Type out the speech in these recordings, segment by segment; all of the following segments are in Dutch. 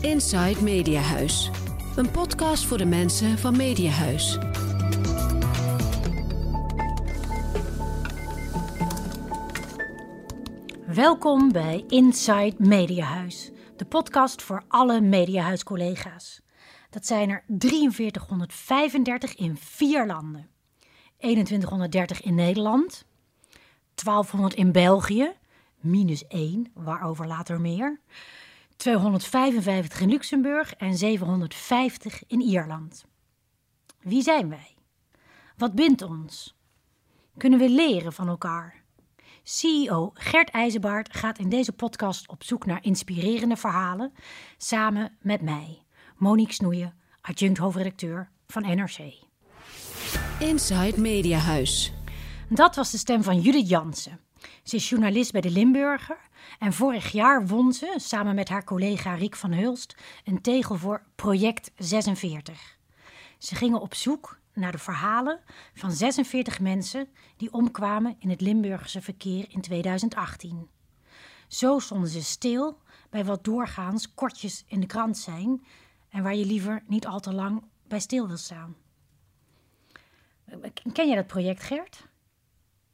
Inside Mediahuis. Een podcast voor de mensen van Mediahuis. Welkom bij Inside Mediahuis, de podcast voor alle Mediahuis-collega's. Dat zijn er 4335 in vier landen. 2130 in Nederland, 1200 in België, minus 1, waarover later meer. 255 in Luxemburg en 750 in Ierland. Wie zijn wij? Wat bindt ons? Kunnen we leren van elkaar? CEO Gert IJzenbaard gaat in deze podcast op zoek naar inspirerende verhalen samen met mij, Monique Snoeien, adjunct hoofdredacteur van NRC. Inside Mediahuis. Dat was de stem van Judith Jansen. Ze is journalist bij de Limburger en vorig jaar won ze, samen met haar collega Riek van Hulst, een tegel voor Project 46. Ze gingen op zoek naar de verhalen van 46 mensen die omkwamen in het Limburgse verkeer in 2018. Zo stonden ze stil bij wat doorgaans kortjes in de krant zijn en waar je liever niet al te lang bij stil wil staan. Ken jij dat project, Gert?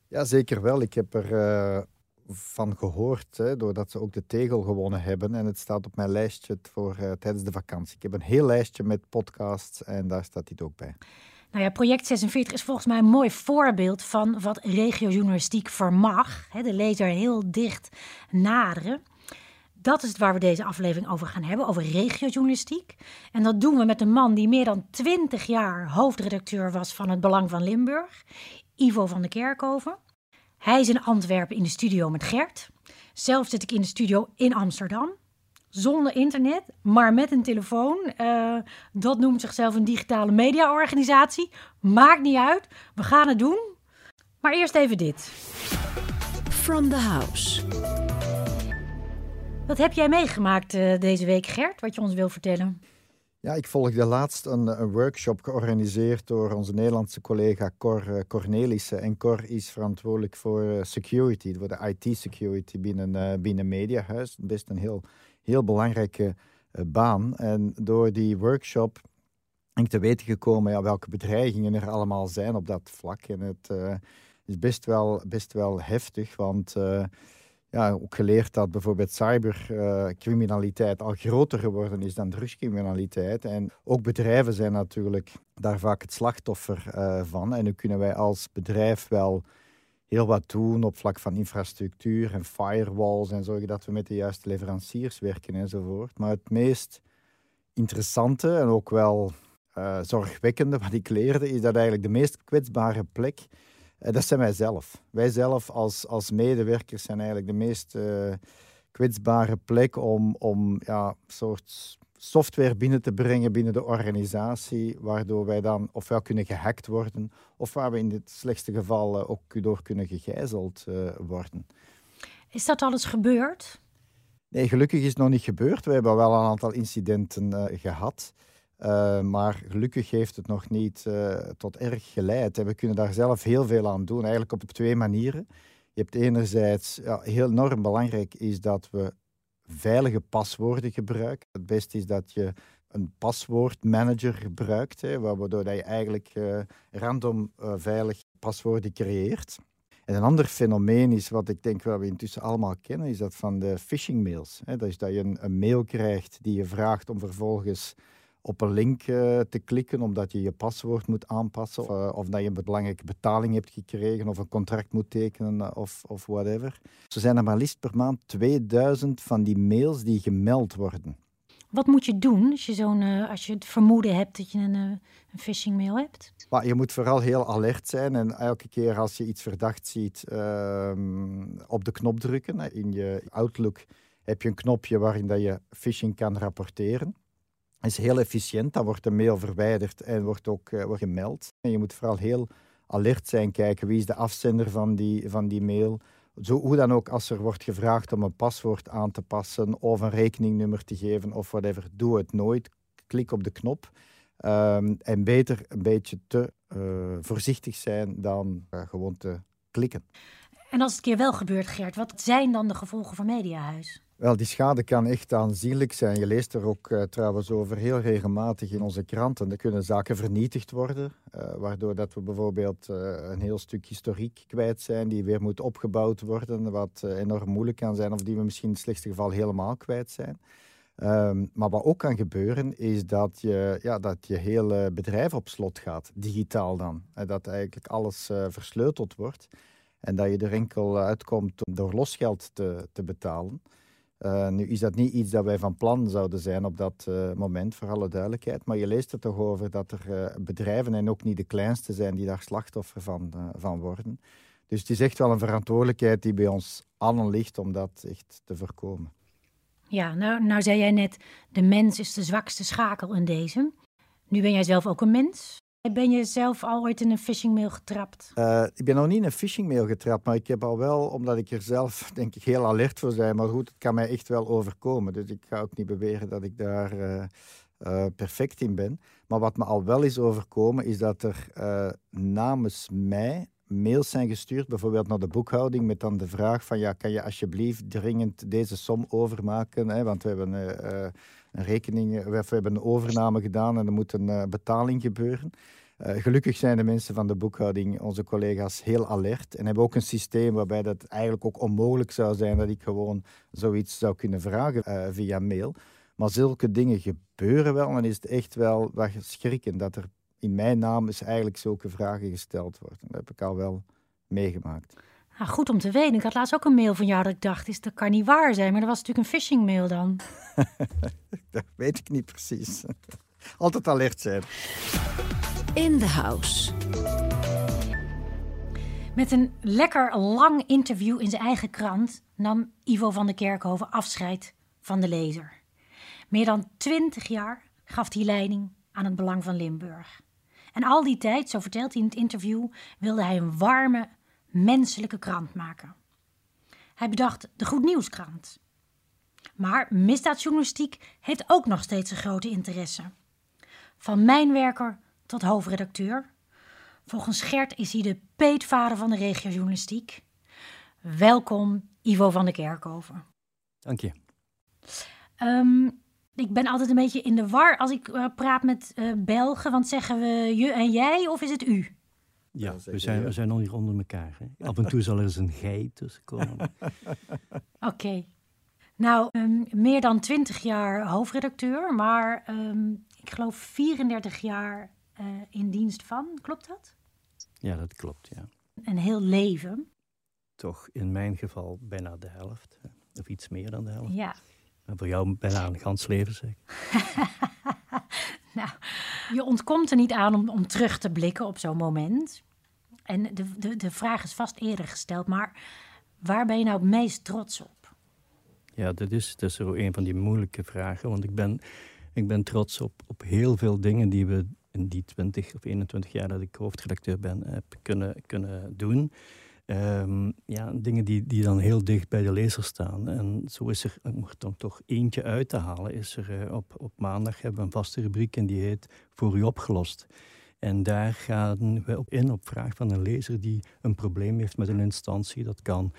Ja, zeker wel. Ik heb er uh, van gehoord, hè, doordat ze ook de tegel gewonnen hebben. En het staat op mijn lijstje voor uh, tijdens de vakantie. Ik heb een heel lijstje met podcasts en daar staat dit ook bij. Nou ja, Project 46 is volgens mij een mooi voorbeeld van wat regiojournalistiek vermag. Hè, de lezer heel dicht naderen. Dat is het waar we deze aflevering over gaan hebben, over regiojournalistiek. En dat doen we met een man die meer dan 20 jaar hoofdredacteur was van het Belang van Limburg, Ivo van der Kerkhoven. Hij is in Antwerpen in de studio met Gert. Zelf zit ik in de studio in Amsterdam. Zonder internet, maar met een telefoon. Uh, dat noemt zichzelf een digitale mediaorganisatie. Maakt niet uit, we gaan het doen. Maar eerst even dit. From the House. Wat heb jij meegemaakt uh, deze week, Gert, wat je ons wil vertellen? Ja, ik volgde laatst een, een, workshop georganiseerd door onze Nederlandse collega Cor uh, Cornelissen. En Cor is verantwoordelijk voor uh, security, voor de IT-security binnen, uh, binnen Mediahuis. Best een heel, heel belangrijke baan. En door die workshop ben ik te weten gekomen ja, welke bedreigingen er allemaal zijn op dat vlak. En het is best wel, best wel heftig, want ja, ook geleerd dat bijvoorbeeld cybercriminaliteit al groter geworden is dan drugscriminaliteit. En ook bedrijven zijn natuurlijk daar vaak het slachtoffer uh, van. En nu kunnen wij als bedrijf wel heel wat doen op vlak van infrastructuur en firewalls en zorgen dat we met de juiste leveranciers werken enzovoort. Maar het meest interessante en ook wel uh, zorgwekkende wat ik leerde, is dat eigenlijk de meest kwetsbare plek dat zijn wij zelf. Wij zelf als, als medewerkers zijn eigenlijk de meest uh, kwetsbare plek om, om ja, soort software binnen te brengen binnen de organisatie, waardoor wij dan ofwel kunnen gehackt worden, of waar we in het slechtste geval uh, ook door kunnen gegijzeld worden. Is dat alles gebeurd? Nee, gelukkig is het nog niet gebeurd. We hebben wel een aantal incidenten gehad. Uh, maar gelukkig heeft het nog niet uh, tot erg geleid. En we kunnen daar zelf heel veel aan doen, eigenlijk op twee manieren. Je hebt enerzijds, ja, heel enorm belangrijk is dat we veilige paswoorden gebruiken. Het beste is dat je een paswoordmanager gebruikt, hè, waardoor je eigenlijk uh, random veilig paswoorden creëert. En een ander fenomeen is, wat ik denk wat we intussen allemaal kennen, is dat van de phishing mails. Hè. Dat is dat je een mail krijgt die je vraagt om vervolgens op een link uh, te klikken omdat je je paswoord moet aanpassen of, uh, of, dat je een belangrijke betaling hebt gekregen of een contract moet tekenen uh, of, of whatever. Zo zijn er maar liefst per maand 2000 van die mails die gemeld worden. Wat moet je doen als je, zo'n, als je het vermoeden hebt dat je een, een phishing mail hebt? Maar je moet vooral heel alert zijn en elke keer als je iets verdacht ziet ehm, op de knop drukken. In je Outlook heb je een knopje waarin dat je phishing kan rapporteren is heel efficiënt. Dan wordt de mail verwijderd en wordt ook uh, wordt gemeld. En je moet vooral heel alert zijn, kijken wie is de afzender van die, van die mail. Zo, hoe dan ook, als er wordt gevraagd om een paswoord aan te passen of een rekeningnummer te geven of whatever, doe het nooit. Klik op de knop. Um, en beter een beetje te uh, voorzichtig zijn dan uh, gewoon te klikken. En als het keer wel gebeurt, Gert, wat zijn dan de gevolgen voor Mediahuis? Wel, die schade kan echt aanzienlijk zijn. Je leest er ook uh, trouwens over heel regelmatig in onze kranten. Er kunnen zaken vernietigd worden, uh, waardoor dat we bijvoorbeeld uh, een heel stuk historiek kwijt zijn, die weer moet opgebouwd worden, wat enorm moeilijk kan zijn, of die we misschien in het slechtste geval helemaal kwijt zijn. Um, maar wat ook kan gebeuren, is dat je, ja, dat je hele bedrijf op slot gaat, digitaal dan. En dat eigenlijk alles versleuteld wordt en dat je er enkel uitkomt door losgeld te, te betalen. Uh, nu is dat niet iets dat wij van plan zouden zijn op dat uh, moment, voor alle duidelijkheid. Maar je leest er toch over dat er uh, bedrijven, en ook niet de kleinste zijn, die daar slachtoffer van, van worden. Dus het is echt wel een verantwoordelijkheid die bij ons allen ligt om dat echt te voorkomen. Ja, nou, nou zei jij net, de mens is de zwakste schakel in deze. Nu ben jij zelf ook een mens. Ben je zelf al ooit in een phishingmail getrapt? Uh, ik ben nog niet in een phishingmail getrapt, maar ik heb al wel, omdat ik er zelf denk ik heel alert voor ben. Maar goed, het kan mij echt wel overkomen. Dus ik ga ook niet beweren dat ik daar uh, uh, perfect in ben. Maar wat me al wel is overkomen, is dat er namens mij mails zijn gestuurd, bijvoorbeeld naar de boekhouding, met dan de vraag van ja, kan je alsjeblieft dringend deze som overmaken? Hè? Want we hebben een rekening, we hebben een overname gedaan en er moet een betaling gebeuren. Gelukkig zijn de mensen van de boekhouding, onze collega's, heel alert en hebben ook een systeem waarbij dat eigenlijk ook onmogelijk zou zijn dat ik gewoon zoiets zou kunnen vragen via mail. Maar zulke dingen gebeuren wel en is het echt wel wat schrikken dat er in mijn naam is eigenlijk zulke vragen gesteld worden. Dat heb ik al wel meegemaakt. Nou, goed om te weten. Ik had laatst ook een mail van jou dat ik dacht, is, dat kan niet waar zijn. Maar dat was natuurlijk een phishing mail dan. dat weet ik niet precies. Altijd alert zijn. In the House. Met een lekker lang interview in zijn eigen krant nam Ivo van der Kerkhoven afscheid van de lezer. Meer dan twintig jaar gaf hij leiding aan het belang van Limburg. En al die tijd, zo vertelt hij in het interview, wilde hij een warme, menselijke krant maken. Hij bedacht de Goed Nieuwskrant. Maar misdaadjournalistiek heeft ook nog steeds een grote interesse. Van mijnwerker tot hoofdredacteur. Volgens Gert is hij de peetvader van de regiojournalistiek. Welkom, Ivo van der Kerkhoven. Dank je. Um, ik ben altijd een beetje in de war als ik uh, praat met uh, Belgen. Want zeggen we je en jij of is het u? Ja, we zijn, we zijn nog niet onder elkaar. Hè? Af en toe zal er eens een gij tussenkomen. Oké. Okay. Nou, um, meer dan twintig jaar hoofdredacteur, maar um, ik geloof 34 jaar uh, in dienst van. Klopt dat? Ja, dat klopt, ja. Een heel leven. Toch in mijn geval bijna de helft, of iets meer dan de helft. Ja. En voor jou bijna een gans leven, zeg. nou, je ontkomt er niet aan om, om terug te blikken op zo'n moment. En de, de, de vraag is vast eerder gesteld, maar waar ben je nou het meest trots op? Ja, dat is, dat is een van die moeilijke vragen. Want ik ben, ik ben trots op, op heel veel dingen die we in die 20 of 21 jaar dat ik hoofdredacteur ben, heb kunnen, kunnen doen. Um, ja, dingen die, die dan heel dicht bij de lezer staan. En zo is er, om er dan toch eentje uit te halen, is er uh, op, op maandag hebben we een vaste rubriek en die heet Voor u opgelost. En daar gaan we op in op vraag van een lezer die een probleem heeft met een instantie. Dat kan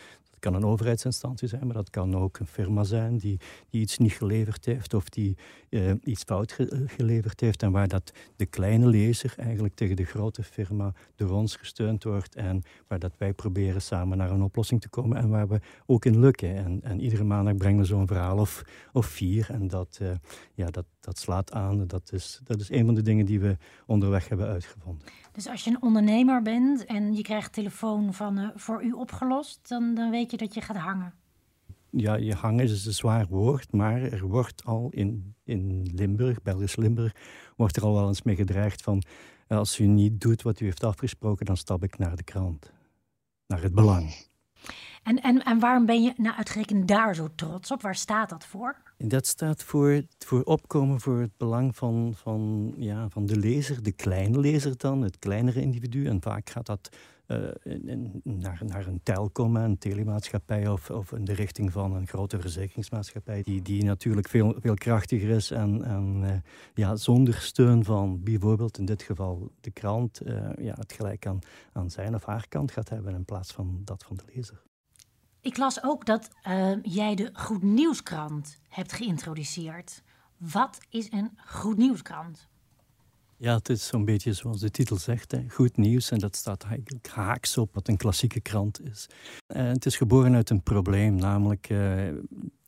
kan een overheidsinstantie zijn, maar dat kan ook een firma zijn die, die iets niet geleverd heeft of die uh, iets fout ge geleverd heeft en waar dat de kleine lezer eigenlijk tegen de grote firma door ons gesteund wordt en waar dat wij proberen samen naar een oplossing te komen en waar we ook in lukken. En, en iedere maandag brengen we zo'n verhaal of, of vier en dat, uh, ja, dat, dat slaat aan. Dat is, dat is een van de dingen die we onderweg hebben uitgevonden. Dus als je een ondernemer bent en je krijgt telefoon van uh, voor u opgelost, dan, dan weet je dat je gaat hangen. Ja, je hangen is een zwaar woord, maar er wordt al in, in Limburg, Belgisch Limburg, wordt er al wel eens mee gedreigd van als u niet doet wat u heeft afgesproken, dan stap ik naar de krant. Naar het belang. En, en, en waarom ben je nou uitgerekend daar zo trots op? Waar staat dat voor? Dat staat voor, voor opkomen voor het belang van, van, ja, van de lezer, de kleine lezer dan, het kleinere individu. En vaak gaat dat in, naar, naar een telcom, een telemaatschappij of, of in de richting van een grote verzekeringsmaatschappij, die, die natuurlijk veel, veel krachtiger is en, en uh, ja, zonder steun van bijvoorbeeld in dit geval de krant uh, ja, het gelijk aan, aan zijn of haar kant gaat hebben in plaats van dat van de lezer. Ik las ook dat uh, jij de Goed Nieuwskrant hebt geïntroduceerd. Wat is een Goed Nieuwskrant? Ja, het is zo'n beetje zoals de titel zegt, hè. goed nieuws. En dat staat eigenlijk haaks op wat een klassieke krant is. Uh, het is geboren uit een probleem, namelijk uh,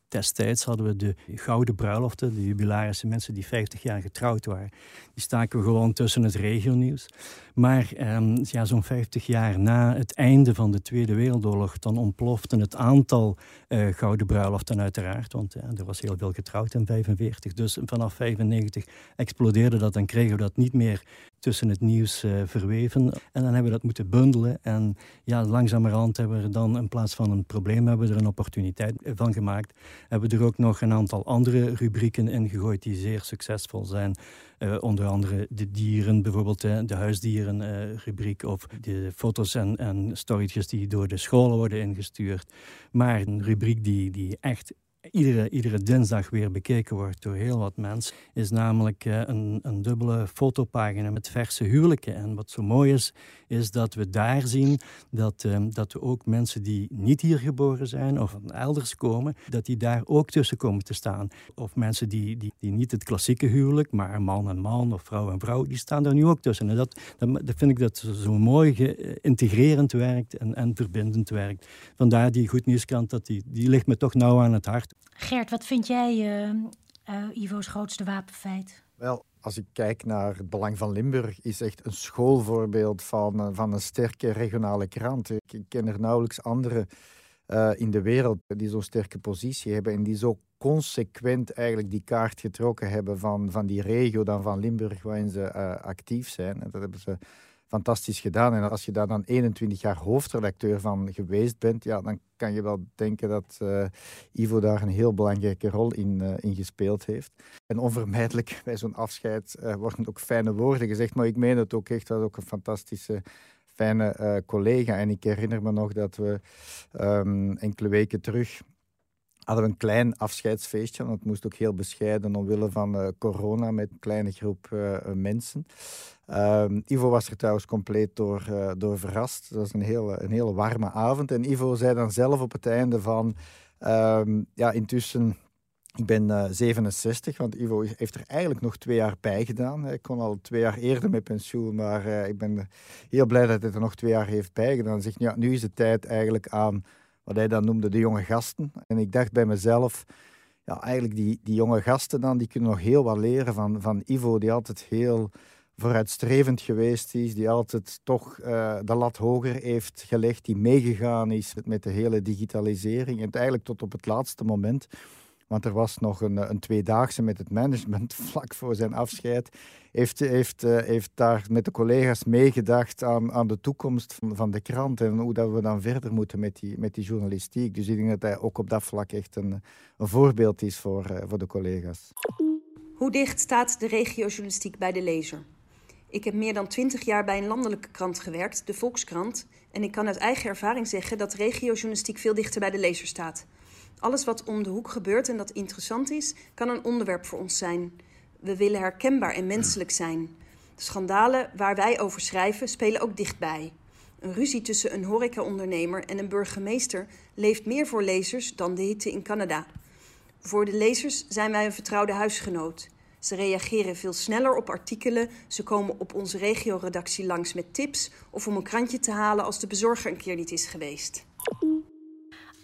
Destijds hadden we de gouden bruiloften, de jubilarische mensen die 50 jaar getrouwd waren. Die staken we gewoon tussen het regionieuws. Maar um, ja, zo'n 50 jaar na het einde van de Tweede Wereldoorlog, dan ontplofte het aantal uh, gouden bruiloften uiteraard. Want er was heel veel getrouwd in 45. Dus vanaf 95 explodeerde dat en kregen we dat niet meer tussen het nieuws uh, verweven. En dan hebben we dat moeten bundelen. En ja, langzamerhand hebben we er dan in plaats van een probleem, hebben we er een opportuniteit van gemaakt. Hebben we er ook nog een aantal andere rubrieken in gegooid die zeer succesvol zijn. Uh, onder andere de dieren, bijvoorbeeld de huisdieren-rubriek of de foto's en, en storytjes die door de scholen worden ingestuurd. Maar een rubriek die, die echt iedere, iedere dinsdag weer bekeken wordt door heel wat mensen, is namelijk uh, een, een dubbele fotopagina met verse huwelijken. En wat zo mooi is, is dat we daar zien dat, um, dat we ook mensen die niet hier geboren zijn of van elders komen, dat die daar ook tussen komen te staan. Of mensen die, die, die niet het klassieke huwelijk, maar man en man of vrouw en vrouw, die staan daar nu ook tussen. En dat, dat, dat vind ik dat zo mooi integrerend werkt en, en verbindend werkt. Vandaar die Goed Nieuwskrant, dat die, die ligt me toch nauw aan het hart. Gert, wat vind jij uh, uh, Ivo's grootste wapenfeit? Wel, als ik kijk naar het Belang van Limburg, is echt een schoolvoorbeeld van, uh, van een sterke regionale krant. Ik ken er nauwelijks andere in de wereld die zo'n sterke positie hebben en die zo consequent eigenlijk die kaart getrokken hebben van, van die regio dan van Limburg waarin ze actief zijn. En dat hebben ze fantastisch gedaan. En als je daar dan 21 jaar hoofdredacteur van geweest bent, ja, dan kan je wel denken dat uh, Ivo daar een heel belangrijke rol in, uh, in gespeeld heeft. En onvermijdelijk bij zo'n afscheid uh, worden ook fijne woorden gezegd, maar ik meen het ook echt, was ook een fantastische fijne collega. En ik herinner me nog dat we um, enkele weken terug hadden we een klein afscheidsfeestje. Want het moest ook heel bescheiden omwille van uh, corona met een kleine groep uh, mensen. Um, Ivo was er trouwens compleet door, uh, door verrast. Het was een hele, een hele warme avond. En Ivo zei dan zelf op het einde van... Um, ja, intussen... Ik ben 67, want Ivo heeft er eigenlijk nog twee jaar bij gedaan. Hij kon al twee jaar eerder met pensioen, maar ik ben heel blij dat hij er nog twee jaar heeft bijgedaan. Hij zegt, nu is het tijd eigenlijk aan wat hij dan noemde de jonge gasten. En ik dacht bij mezelf, ja, eigenlijk die, die jonge gasten dan, die kunnen nog heel wat leren van, van Ivo, die altijd heel vooruitstrevend geweest is, die altijd toch uh, de lat hoger heeft gelegd, die meegegaan is met de hele digitalisering. En eigenlijk tot op het laatste moment want er was nog een, een tweedaagse met het management vlak voor zijn afscheid. Heeft, heeft, uh, heeft daar met de collega's meegedacht aan, aan de toekomst van, van de krant en hoe dat we dan verder moeten met die, met die journalistiek. Dus ik denk dat hij ook op dat vlak echt een, een voorbeeld is voor, uh, voor de collega's. Hoe dicht staat de regiojournalistiek bij de lezer? Ik heb meer dan twintig jaar bij een landelijke krant gewerkt, de Volkskrant. En ik kan uit eigen ervaring zeggen dat regiojournalistiek veel dichter bij de lezer staat. Alles wat om de hoek gebeurt en dat interessant is, kan een onderwerp voor ons zijn. We willen herkenbaar en menselijk zijn. De schandalen waar wij over schrijven spelen ook dichtbij. Een ruzie tussen een horecaondernemer en een burgemeester leeft meer voor lezers dan de hitte in Canada. Voor de lezers zijn wij een vertrouwde huisgenoot. Ze reageren veel sneller op artikelen, ze komen op onze regioredactie langs met tips of om een krantje te halen als de bezorger een keer niet is geweest.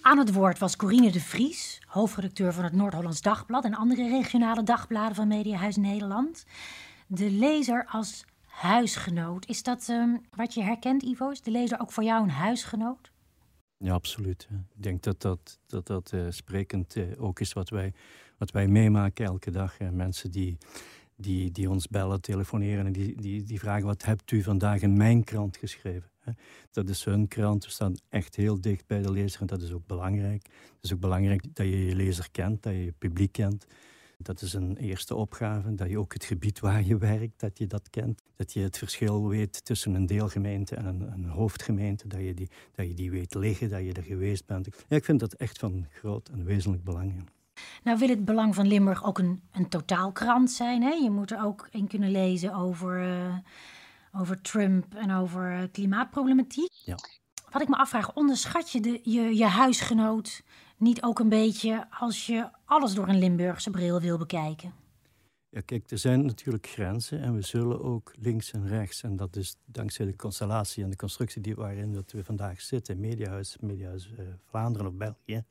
Aan het woord was Corine de Vries, hoofdredacteur van het Noord-Hollands Dagblad en andere regionale dagbladen van Mediahuis Nederland. De lezer als huisgenoot. Is dat um, wat je herkent, Ivo? Is de lezer ook voor jou een huisgenoot? Ja, absoluut. Ik denk dat dat, dat, dat uh, sprekend uh, ook is wat wij, wat wij meemaken elke dag. Mensen die, die, die ons bellen, telefoneren en die, die, die vragen: wat hebt u vandaag in mijn krant geschreven? Dat is hun krant. We staan echt heel dicht bij de lezer en dat is ook belangrijk. Het is ook belangrijk dat je je lezer kent, dat je je publiek kent. Dat is een eerste opgave, dat je ook het gebied waar je werkt, dat je dat kent. Dat je het verschil weet tussen een deelgemeente en een, een hoofdgemeente, dat je, die, dat je die weet liggen, dat je er geweest bent. Ja, ik vind dat echt van groot en wezenlijk belang. Nou wil het Belang van Limburg ook een, een totaalkrant zijn. Hè? Je moet er ook in kunnen lezen over... Uh over Trump en over klimaatproblematiek. Ja. Wat ik me afvraag, onderschat je de, je, je huisgenoot niet ook een beetje als je alles door een Limburgse bril wil bekijken? Ja, kijk, er zijn natuurlijk grenzen en we zullen ook links en rechts, en dat is dankzij de constellatie en de constructie die, waarin dat we vandaag zitten, Mediahuis, Mediahuis uh, Vlaanderen of België,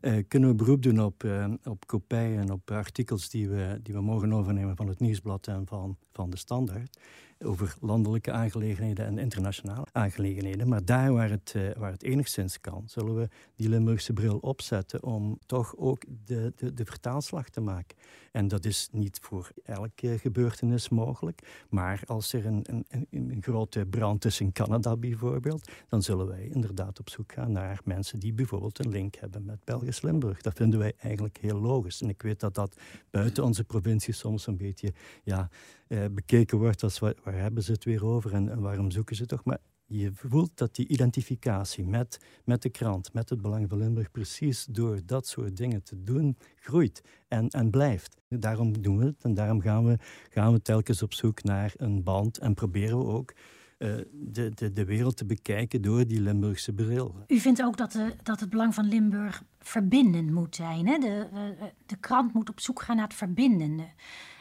uh, kunnen we beroep doen op, uh, op kopieën en op artikels die we, die we mogen overnemen van het Nieuwsblad en van, van de Standaard over landelijke aangelegenheden en internationale aangelegenheden. Maar daar waar het, uh, waar het enigszins kan, zullen we die Limburgse bril opzetten om toch ook de, de, de vertaalslag te maken. En dat is niet voor elke gebeurtenis mogelijk. Maar als er een, een, een grote brand is in Canada bijvoorbeeld, dan zullen wij inderdaad op zoek gaan naar mensen die bijvoorbeeld een link hebben met Belgisch Limburg. Dat vinden wij eigenlijk heel logisch. En ik weet dat dat buiten onze provincie soms een beetje ja, eh, bekeken wordt als waar, waar, hebben ze het weer over en, waarom zoeken ze toch. Maar je voelt dat die identificatie met, met de krant, met het Belang van Limburg, precies door dat soort dingen te doen, groeit en, en blijft. Daarom doen we het en daarom gaan we, gaan we telkens op zoek naar een band en proberen we ook uh, de, de, de wereld te bekijken door die Limburgse bril. U vindt ook dat, de, dat het Belang van Limburg verbindend moet zijn. Hè? De, uh, de krant moet op zoek gaan naar het verbindende.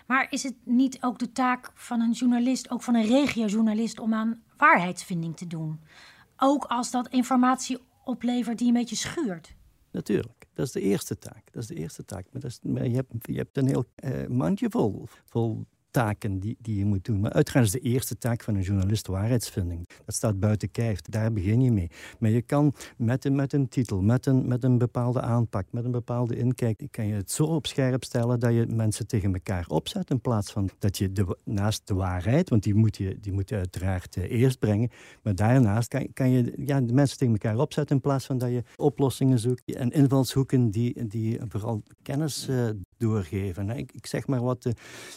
Maar is het niet ook de taak van een journalist, ook van een regiojournalist, om aan waarheidsvinding te doen? Ook als dat informatie oplevert die een beetje schuurt. Natuurlijk, dat is de eerste taak. Dat is de eerste taak. Maar, dat is, je, hebt, je hebt een heel uh, mandje vol, vol taken die, die je moet doen. Maar uiteraard is de eerste taak van een journalist waarheidsvinding. Dat staat buiten kijf, daar begin je mee. Maar je kan met een, met een titel, met een, met een bepaalde aanpak, met een bepaalde inkijk, kan je het zo op scherp stellen dat je mensen tegen elkaar opzet in plaats van dat je de, naast de waarheid, want die moet je, die moet uiteraard uh, eerst brengen, maar daarnaast kan, kan je ja, de mensen tegen elkaar opzetten in plaats van dat je oplossingen zoekt en invalshoeken die, die vooral kennis uh, doorgeven. Ik, ik, zeg maar wat, de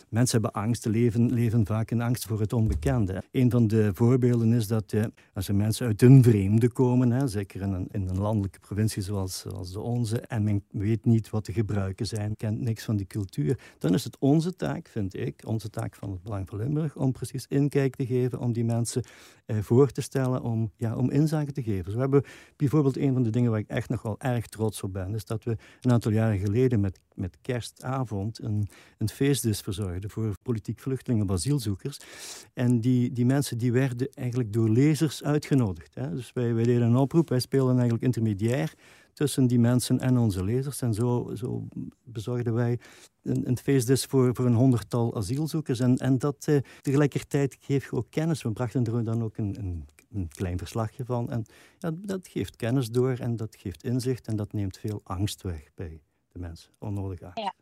mensen hebben angst, leven, leven vaak in angst voor het onbekende. Een van de voorbeelden is dat eh, als er mensen uit een vreemde komen, hè, zeker in een, in een landelijke provincie zoals, zoals de onze, en men weet niet wat de gebruiken zijn, kent niks van die cultuur, dan is het onze taak, vind ik, onze taak van het Belang van Limburg, om precies inkijk te geven, om die mensen eh, voor te stellen, om, ja, om inzage te geven. We hebben bijvoorbeeld een van de dingen waar ik echt nog wel erg trots op ben, is dat we een aantal jaren geleden met, met kerstavond een, een feestdis verzorgden voor politiek vluchtelingen of asielzoekers. En die, die mensen die werden eigenlijk door lezers uitgenodigd. Hè. Dus wij, wij deden een oproep, wij speelden eigenlijk intermediair tussen die mensen en onze lezers. En zo, zo bezorgden wij een, een feestdis voor, voor een honderdtal asielzoekers. En, en dat eh, tegelijkertijd geeft ook kennis. We brachten er dan ook een, een, een klein verslagje van. En ja, dat geeft kennis door en dat geeft inzicht en dat neemt veel angst weg bij de mensen. Onnodig angst. Ja.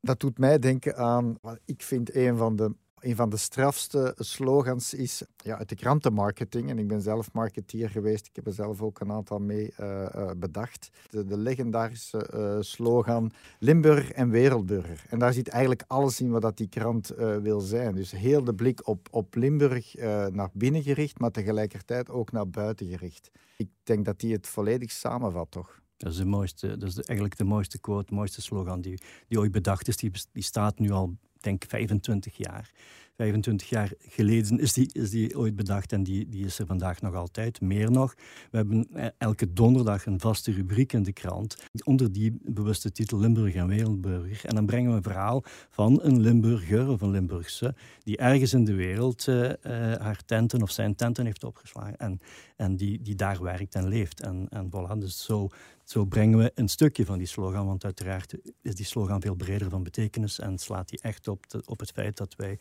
Dat doet mij denken aan, ik vind een van de een van de strafste slogans is ja, uit de krantenmarketing. En ik ben zelf marketeer geweest. Ik heb er zelf ook een aantal mee uh, bedacht. De, de legendarische uh, slogan Limburg en Wereldburger. En daar zit eigenlijk alles in wat dat die krant wil zijn. Dus heel de blik op, op Limburg naar binnen gericht, maar tegelijkertijd ook naar buiten gericht. Ik denk dat die het volledig samenvat, toch? Dat is, de mooiste, dat is eigenlijk de mooiste quote, de mooiste slogan die, die ooit bedacht is. Die, die staat nu al denk 25 jaar. 25 jaar geleden is die, is die ooit bedacht en die, die is er vandaag nog altijd. Meer nog, we hebben eh, elke donderdag een vaste rubriek in de krant onder die bewuste titel Limburg en Wereldburger. En dan brengen we een verhaal van een Limburger of een Limburgse die ergens in de wereld uh, uh, haar tenten of zijn tenten heeft opgeslagen en, en die, die daar werkt en leeft. En, en voilà, dus zo zo brengen we een stukje van die slogan, want uiteraard is die slogan veel breder van betekenis en slaat die echt op, op het feit dat wij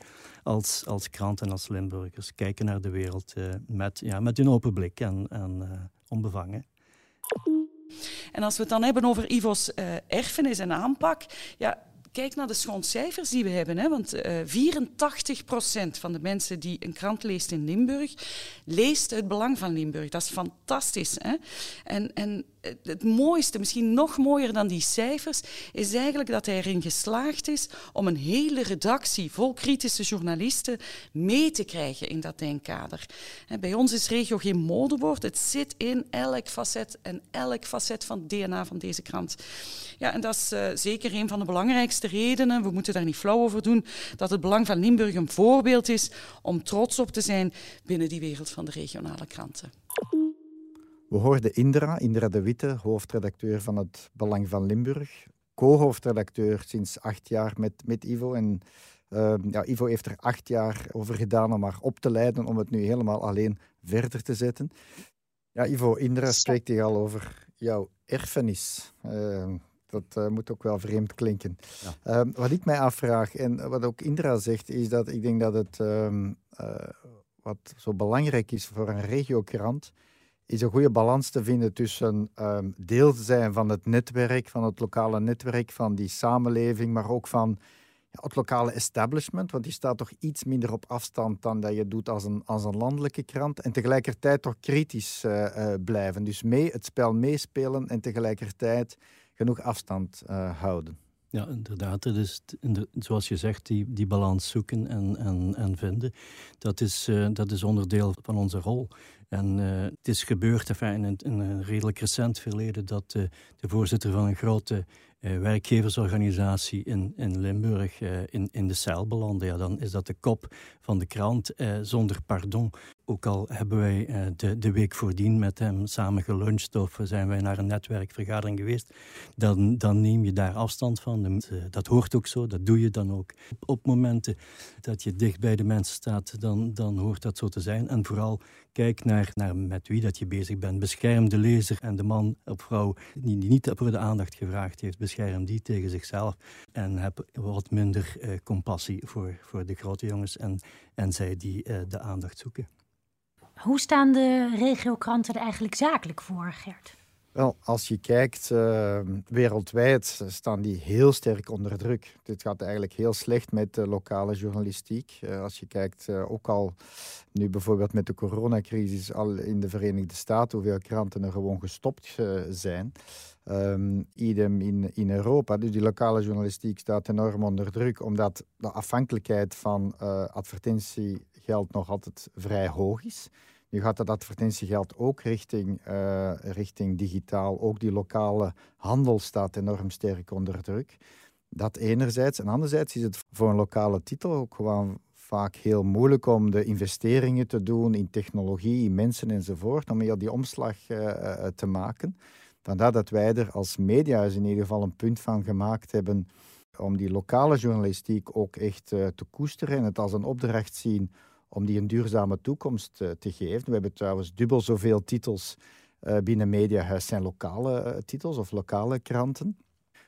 als, als krant en als Limburgers kijken naar de wereld uh, met, ja, met een open blik en, en uh, onbevangen. En als we het dan hebben over Ivo's uh, erfenis en aanpak, ja, kijk naar de schooncijfers die we hebben. Hè, want uh, 84% van de mensen die een krant leest in Limburg, leest het belang van Limburg. Dat is fantastisch. Hè? En, en het mooiste, misschien nog mooier dan die cijfers, is eigenlijk dat hij erin geslaagd is om een hele redactie vol kritische journalisten mee te krijgen in dat denkkader. Bij ons is regio geen modewoord, het zit in elk facet en elk facet van het DNA van deze krant. Ja, en dat is uh, zeker een van de belangrijkste redenen, we moeten daar niet flauw over doen, dat het Belang van Limburg een voorbeeld is om trots op te zijn binnen die wereld van de regionale kranten. We hoorden Indra, Indra de Witte, hoofdredacteur van het Belang van Limburg. Co-hoofdredacteur sinds acht jaar met, met Ivo. En Ehm, ja, Ivo heeft er acht jaar over gedaan om haar op te leiden, om het nu helemaal alleen verder te zetten. Ja, Ivo, Indra spreekt hier al over jouw erfenis. Ehm, dat eh, moet ook wel vreemd klinken. Ja. Ehm, wat ik mij afvraag, en wat ook Indra zegt, is dat ik denk dat het uh, wat zo belangrijk is voor een regiokrant, is een goede balans te vinden tussen deel te zijn van het netwerk, van het lokale netwerk, van die samenleving, maar ook van het lokale establishment, want die staat toch iets minder op afstand dan dat je doet als een, als een landelijke krant. En tegelijkertijd toch kritisch uh, blijven. Dus mee, het spel meespelen en tegelijkertijd genoeg afstand uh, houden. Ja, inderdaad. Zoals je zegt, die, die balans zoeken en, en, en vinden, dat is, dat is onderdeel van onze rol. En uh, het is gebeurd in, een redelijk recent verleden dat uh, de voorzitter van een grote uh, werkgeversorganisatie in, in Limburg in, in de cel belandde. Ja, dan is dat de kop van de krant zonder pardon. Ook al hebben wij de, de week voordien met hem samen geluncht of zijn wij naar een netwerkvergadering geweest, dan, dan neem je daar afstand van. Dat hoort ook zo, dat doe je dan ook. Op, momenten dat je dicht bij de mensen staat, dan, dan hoort dat zo te zijn. En vooral kijk naar, naar met wie dat je bezig bent. Bescherm de lezer en de man of vrouw die, niet voor de aandacht gevraagd heeft. Bescherm die tegen zichzelf. En heb wat minder uh, compassie voor, voor de grote jongens en, en zij die uh, de aandacht zoeken. Hoe staan de regiokranten er eigenlijk zakelijk voor, Gert? Wel, als je kijkt, uh, wereldwijd staan die heel sterk onder druk. Dit gaat eigenlijk heel slecht met de lokale journalistiek. Uh, als je kijkt, uh, ook al nu bijvoorbeeld met de coronacrisis, al in de Verenigde Staten, hoeveel kranten er gewoon gestopt zijn. Um, idem in, in Europa. Dus die lokale journalistiek staat enorm onder druk, omdat de afhankelijkheid van advertentiegeld nog altijd vrij hoog is. Nu gaat dat advertentiegeld ook richting, uh, richting digitaal. Ook die lokale handel staat enorm sterk onder druk. Dat enerzijds. En anderzijds is het voor een lokale titel ook gewoon vaak heel moeilijk om de investeringen te doen in technologie, in mensen enzovoort, om heel die omslag uh, te maken. Vandaar dat wij er als mediahuis in ieder geval een punt van gemaakt hebben om die lokale journalistiek ook echt te koesteren en het als een opdracht zien om die een duurzame toekomst uh, te geven. We hebben trouwens dubbel zoveel titels uh, binnen Mediahuis zijn lokale uh, titels of lokale kranten.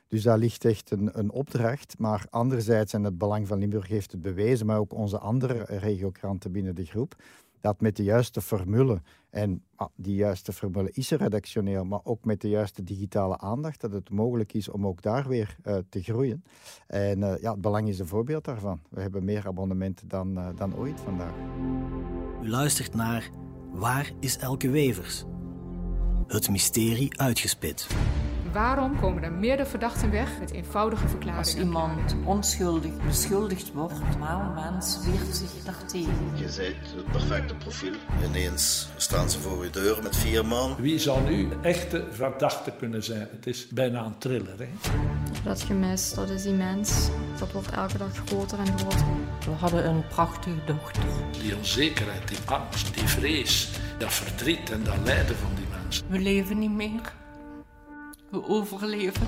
Dus daar ligt echt een, een opdracht. Maar anderzijds, en het Belang van Limburg heeft het bewezen, maar ook onze andere regiokranten binnen de groep, dat met de juiste formule, en ah, die juiste formule is er redactioneel, maar ook met de juiste digitale aandacht, dat het mogelijk is om ook daar weer uh, te groeien. En uh, ja, het belang is een voorbeeld daarvan. We hebben meer abonnementen dan, uh, dan ooit vandaag. U luistert naar Waar is Elke Wevers? Het mysterie uitgespit. Waarom komen er meerdere verdachten weg met eenvoudige verklaringen? Als iemand onschuldig beschuldigd wordt, een normaal mens weert zich daartegen. Je bent het perfecte profiel. Ineens staan ze voor je deur met vier man. Wie zou nu echte verdachte kunnen zijn? Het is bijna een thriller. Hè? Dat gemis, dat is immens. Dat wordt elke dag groter en groter. We hadden een prachtige dochter. Die onzekerheid, die angst, die vrees, dat verdriet en dat lijden van die mensen. We leven niet meer. We overleven.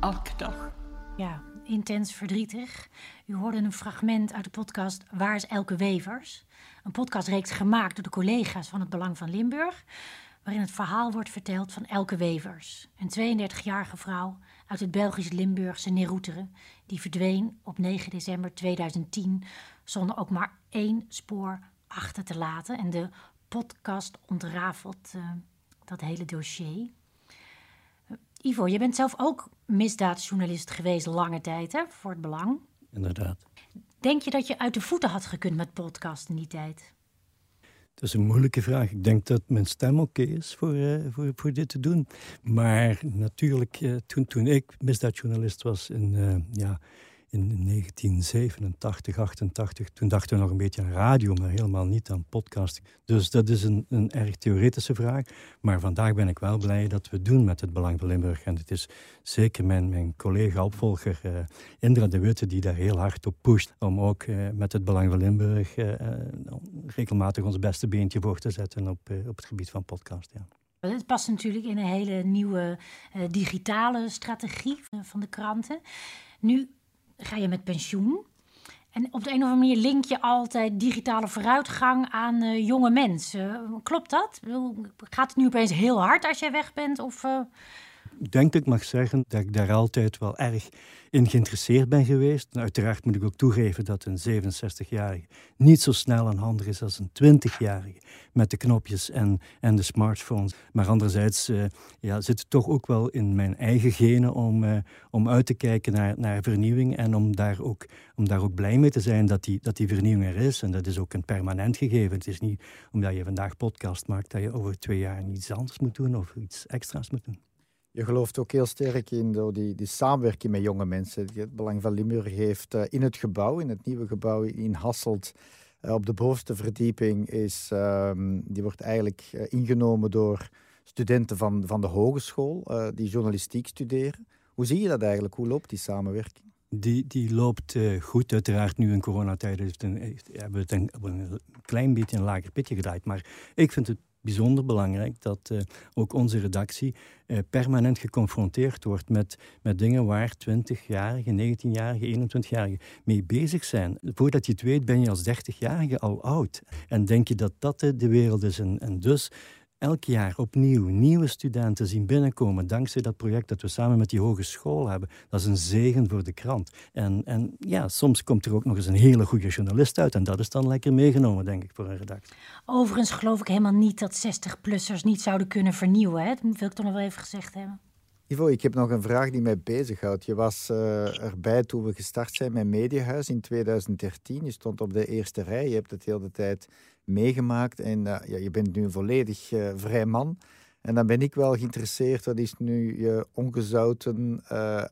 Elke dag. Ja, intens verdrietig. U hoorde een fragment uit de podcast Waar is Elke Wevers? Een podcastreeks gemaakt door de collega's van het Belang van Limburg, waarin het verhaal wordt verteld van Elke Wevers, een 32-jarige vrouw uit het Belgisch Limburgse Neroeteren, die verdween op 9 december 2010 zonder ook maar één spoor achter te laten. En de podcast ontrafelt uh, dat hele dossier. Ivo, je bent zelf ook misdaadjournalist geweest lange tijd hè, voor het Belang. Inderdaad. Denk je dat je uit de voeten had gekund met podcast in die tijd? Dat is een moeilijke vraag. Ik denk dat mijn stem oké is voor, uh, voor, voor dit te doen. Maar natuurlijk, uh, toen, toen ik misdaadjournalist was in, uh, ja, in 1987, 88, toen dachten we nog een beetje aan radio, maar helemaal niet aan podcasting. Dus dat is een, een erg theoretische vraag. Maar vandaag ben ik wel blij dat we doen met het Belang van Limburg. En het is zeker mijn, mijn collega-opvolger uh, Indra de Witte die daar heel hard op pusht om ook uh, met het Belang van Limburg uh, regelmatig ons beste beentje voor te zetten op, op het gebied van podcast. Ja. Het past natuurlijk in een hele nieuwe digitale strategie van de kranten. Nu ga je met pensioen. En op de een of andere manier link je altijd digitale vooruitgang aan uh, jonge mensen. Klopt dat? Gaat het nu opeens heel hard als jij weg bent? Of, uh... Denk ik mag zeggen dat ik daar altijd wel erg in geïnteresseerd ben geweest. uiteraard moet ik ook toegeven dat een 67-jarige niet zo snel aan handig is als een 20-jarige met de knopjes en, en de smartphones. Maar anderzijds uh, ja, zit het toch ook wel in mijn eigen genen om, uh, om uit te kijken naar, naar vernieuwing en om daar, ook, om daar ook blij mee te zijn dat die, dat die vernieuwing er is. En dat is ook een permanent gegeven. Het is niet omdat je vandaag podcast maakt dat je over twee jaar iets anders moet doen of iets extra's moet doen. Je gelooft ook heel sterk in die, die samenwerking met jonge mensen. Het Belang van Limburg heeft uh, in het gebouw, in het nieuwe gebouw in Hasselt, uh, op de bovenste verdieping, is, um, die wordt eigenlijk uh, ingenomen door studenten van, van de hogeschool die journalistiek studeren. Hoe zie je dat eigenlijk? Hoe loopt die samenwerking? Die, die loopt goed. Uiteraard nu in coronatijd heeft een, heeft, hebben we het een, een klein beetje een lager pitje gedraaid. Maar ik vind het bijzonder belangrijk dat uh, ook onze redactie uh, permanent geconfronteerd wordt met, met dingen waar 20-jarigen, 19-jarigen, 21-jarigen mee bezig zijn. Voordat je het weet ben je als 30-jarige al oud. En denk je dat dat de wereld is. En dus elk jaar opnieuw nieuwe studenten zien binnenkomen dankzij dat project dat we samen met die hogeschool hebben. Dat is een zegen voor de krant. En, en ja, soms komt er ook nog eens een hele goede journalist uit en dat is dan lekker meegenomen, denk ik, voor een redactie. Overigens geloof ik helemaal niet dat 60-plussers niet zouden kunnen vernieuwen. Hè? Dat wil ik toch nog wel even gezegd hebben. Ivo, ik heb nog een vraag die mij bezighoudt. Je was uh, erbij toen we gestart zijn met Mediahuis in 2013. Je stond op de eerste rij. Je hebt het de hele tijd meegemaakt. En uh, ja, je bent nu een volledig uh, vrij man. En dan ben ik wel geïnteresseerd. Wat is nu je ongezouten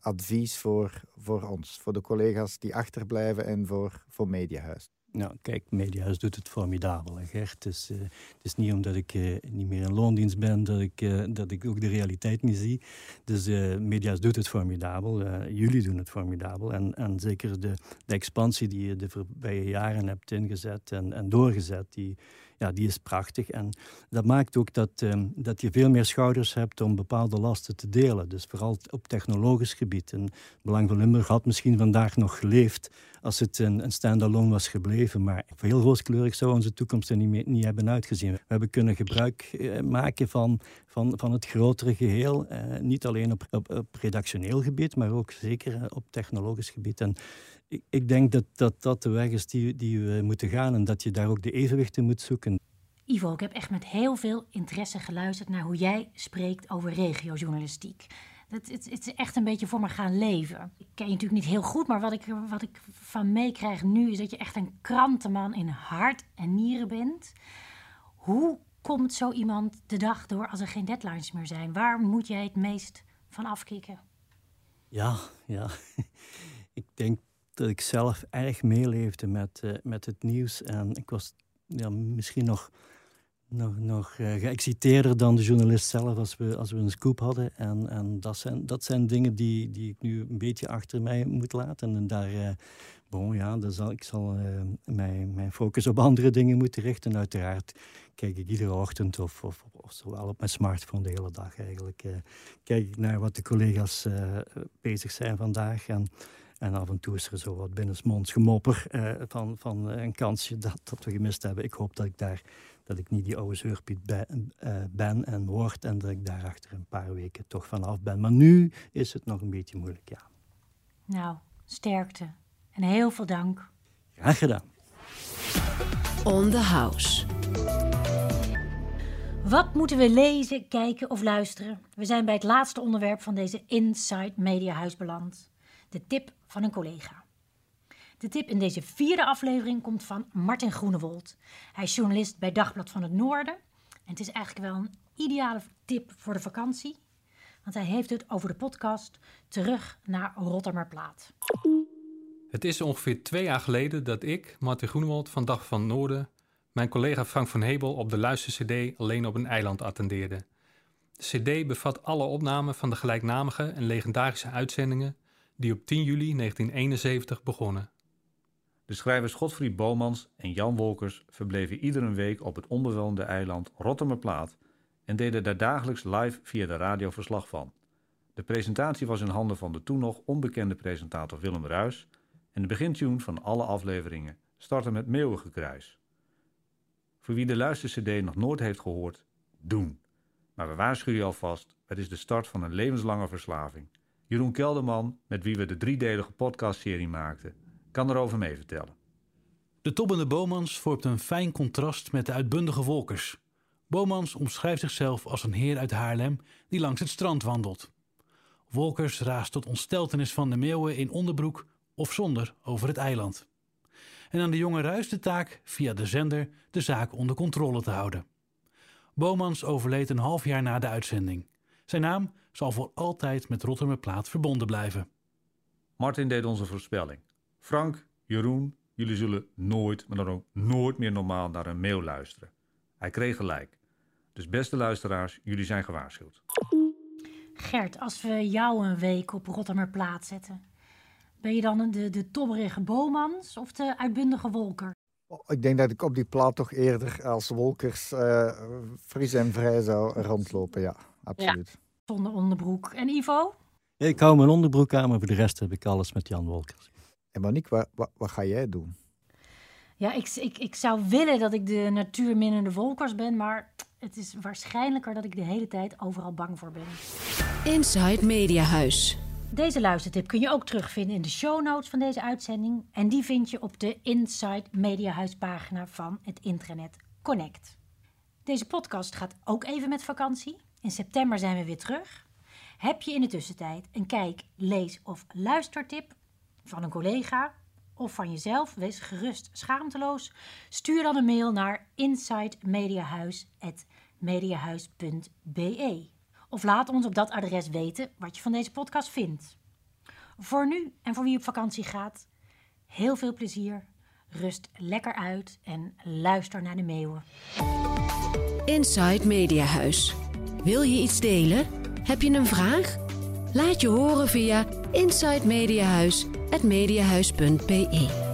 advies voor, voor ons? Voor de collega's die achterblijven en voor, voor Mediahuis? Nou, kijk, Mediahuis doet het formidabel, Gert. Uh, het is niet omdat ik uh, niet meer in loondienst ben dat ik, uh, dat ik ook de realiteit niet zie. Dus Mediahuis doet het formidabel. jullie doen het formidabel. En, en zeker de, de expansie die je de voorbije jaren hebt ingezet en, en doorgezet, die, ja, die is prachtig. En dat maakt ook dat, um, dat je veel meer schouders hebt om bepaalde lasten te delen. Dus vooral op technologisch gebied. En Belang van Limburg had misschien vandaag nog geleefd als het een, een stand-alone was gebleven. Maar heel rooskleurig zou onze toekomst er niet, niet hebben uitgezien. We hebben kunnen gebruik eh, maken van, van, van het grotere geheel. Eh, niet alleen op, op, op redactioneel gebied, maar ook zeker eh, op technologisch gebied. En ik, ik denk dat, dat dat de weg is die, die we moeten gaan en dat je daar ook de evenwichten moet zoeken. Ivo, ik heb echt met heel veel interesse geluisterd naar hoe jij spreekt over regiojournalistiek. Het, het, het, is echt een beetje voor me gaan leven. Ik ken je natuurlijk niet heel goed, maar wat ik, wat ik van meekrijg nu is dat je echt een krantenman in hart en nieren bent. Hoe komt zo iemand de dag door als er geen deadlines meer zijn? Waar moet jij het meest van afkicken? Ja, ja. ik denk dat ik zelf erg meeleefde met, uh, met het nieuws. En ik was ja, misschien nog, nog, nog uh, geëxciteerder dan de journalist zelf als we, als we een scoop hadden. En, en dat, zijn, dat zijn dingen die, die ik nu een beetje achter mij moet laten. En daar, uh, bon, ja, dan zal, ik zal mijn, mijn focus op andere dingen moeten richten. Uiteraard kijk ik iedere ochtend of, of, of zowel op mijn smartphone de hele dag eigenlijk. kijk ik naar wat de collega's bezig zijn vandaag. En, en af en toe is er zo wat binnensmonds gemopper uh, van, van een kansje dat, dat we gemist hebben. Ik hoop dat ik daar dat ik niet die oude zeurpiet ben, uh, ben en word en dat ik daar achter een paar weken toch vanaf ben. Maar nu is het nog een beetje moeilijk, ja. Nou, sterkte en heel veel dank. Graag gedaan. On the House. Wat moeten we lezen, kijken of luisteren? We zijn bij het laatste onderwerp van deze Inside Media Huis beland. De tip van een collega. De tip in deze vierde aflevering komt van Martin Groenewold. Hij is journalist bij Dagblad van het Noorden. En het is eigenlijk wel een ideale tip voor de vakantie. Want hij heeft het over de podcast Terug naar Rotterdamplaat. Het is ongeveer twee jaar geleden dat ik, Martin Groenewold van Dag van Noorden, mijn collega Frank van Hebel op de luister-CD alleen op een eiland attendeerde. De CD bevat alle opnamen van de gelijknamige en legendarische uitzendingen die op 10 juli 1971 begonnen. De schrijvers Godfried Bomans en Jan Wolkers verbleven iedere week op het onbewoonde eiland Rottermerplaat en deden daar dagelijks live via de radio verslag van. De presentatie was in handen van de toen nog onbekende presentator Willem Ruis en de begintune van alle afleveringen startte met Meeuwengekruis. Voor wie de luister-CD nog nooit heeft gehoord, doen. Maar we waarschuwen je alvast, het is de start van een levenslange verslaving. Jeroen Kelderman, met wie we de driedelige podcastserie maakten, kan erover mee vertellen. De tobbende Bomans vormt een fijn contrast met de uitbundige Wolkers. Bomans omschrijft zichzelf als een heer uit Haarlem die langs het strand wandelt. Wolkers raast tot ontsteltenis van de meeuwen in onderbroek of zonder over het eiland. En aan de jonge Ruis de taak via de zender de zaak onder controle te houden. Bomans overleed een half jaar na de uitzending. Zijn naam zal voor altijd met Rotterdamplaat verbonden blijven. Martin deed onze voorspelling. Frank, Jeroen, jullie zullen nooit, maar dan ook nooit meer normaal naar een mail luisteren. Hij kreeg gelijk. Dus beste luisteraars, jullie zijn gewaarschuwd. Gert, als we jou een week op Rotterdamplaat zetten, ben je dan de, de tobberige Bomans of de uitbundige Wolker? Oh, ik denk dat ik op die plaat toch eerder als Wolkers uh, fris en vrij zou rondlopen, ja, absoluut. Ja. Zonder onderbroek. En Ivo? Ik hou mijn onderbroek aan, maar voor de rest heb ik alles met Jan Wolkers. En Monique, wat, wat, wat ga jij doen? Ja, ik, ik, ik zou willen dat ik de natuurminnende Wolkers ben, maar het is waarschijnlijker dat ik de hele tijd overal bang voor ben. Inside Mediahuis. Deze luistertip kun je ook terugvinden in de show notes van deze uitzending. En die vind je op de Inside Mediahuis pagina van het intranet Connect. Deze podcast gaat ook even met vakantie. In september zijn we weer terug. Heb je in de tussentijd een kijk, lees of luistertip van een collega of van jezelf, wees gerust schaamteloos. Stuur dan een mail naar insidemediahuis.mediahuis.be. Of laat ons op dat adres weten wat je van deze podcast vindt. Voor nu en voor wie op vakantie gaat, heel veel plezier. Rust lekker uit en luister naar de meeuwen. Inside Mediahuis. Wil je iets delen? Heb je een vraag? Laat je horen via insidemediahuis.mediahuis.be.